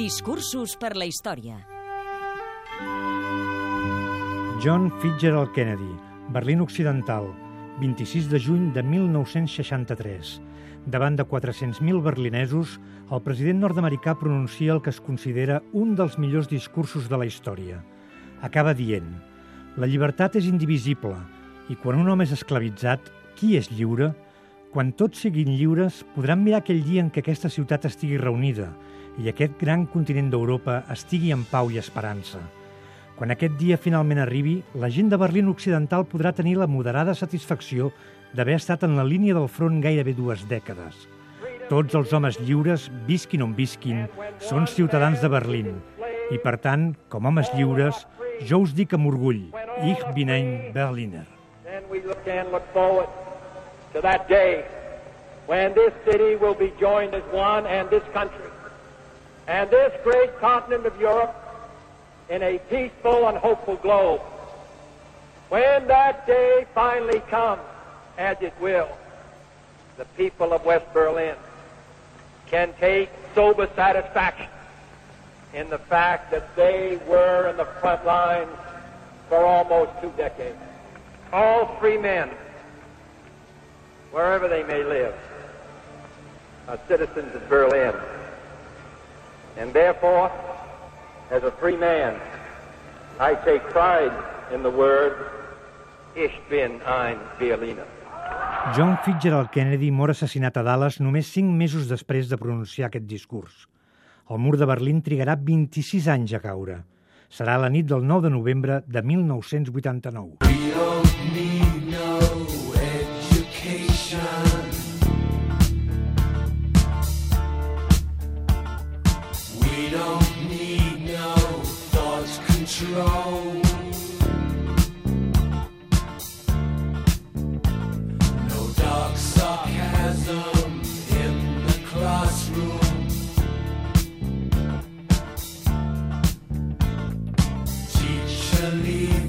Discursos per la història. John Fitzgerald Kennedy, Berlín Occidental, 26 de juny de 1963. Davant de 400.000 berlinesos, el president nord-americà pronuncia el que es considera un dels millors discursos de la història. Acaba dient «La llibertat és indivisible i quan un home és esclavitzat, qui és lliure?» Quan tots siguin lliures, podran mirar aquell dia en què aquesta ciutat estigui reunida i aquest gran continent d'Europa estigui en pau i esperança. Quan aquest dia finalment arribi, la gent de Berlín Occidental podrà tenir la moderada satisfacció d'haver estat en la línia del front gairebé dues dècades. Tots els homes lliures, visquin on visquin, són ciutadans de Berlín. I, per tant, com homes lliures, jo us dic amb orgull, Ich bin ein Berliner. We look and look forward to that day when this city will be joined as one and this country and this great continent of Europe in a peaceful and hopeful globe. When that day finally comes, as it will, the people of West Berlin can take sober satisfaction in the fact that they were in the front lines for almost two decades. All free men wherever they may live, are citizens of Berlin. And therefore, as a free man, I take pride in the word, Ich bin ein Berliner. John Fitzgerald Kennedy mor assassinat a Dallas només 5 mesos després de pronunciar aquest discurs. El mur de Berlín trigarà 26 anys a caure. Serà la nit del 9 de novembre de 1989. need.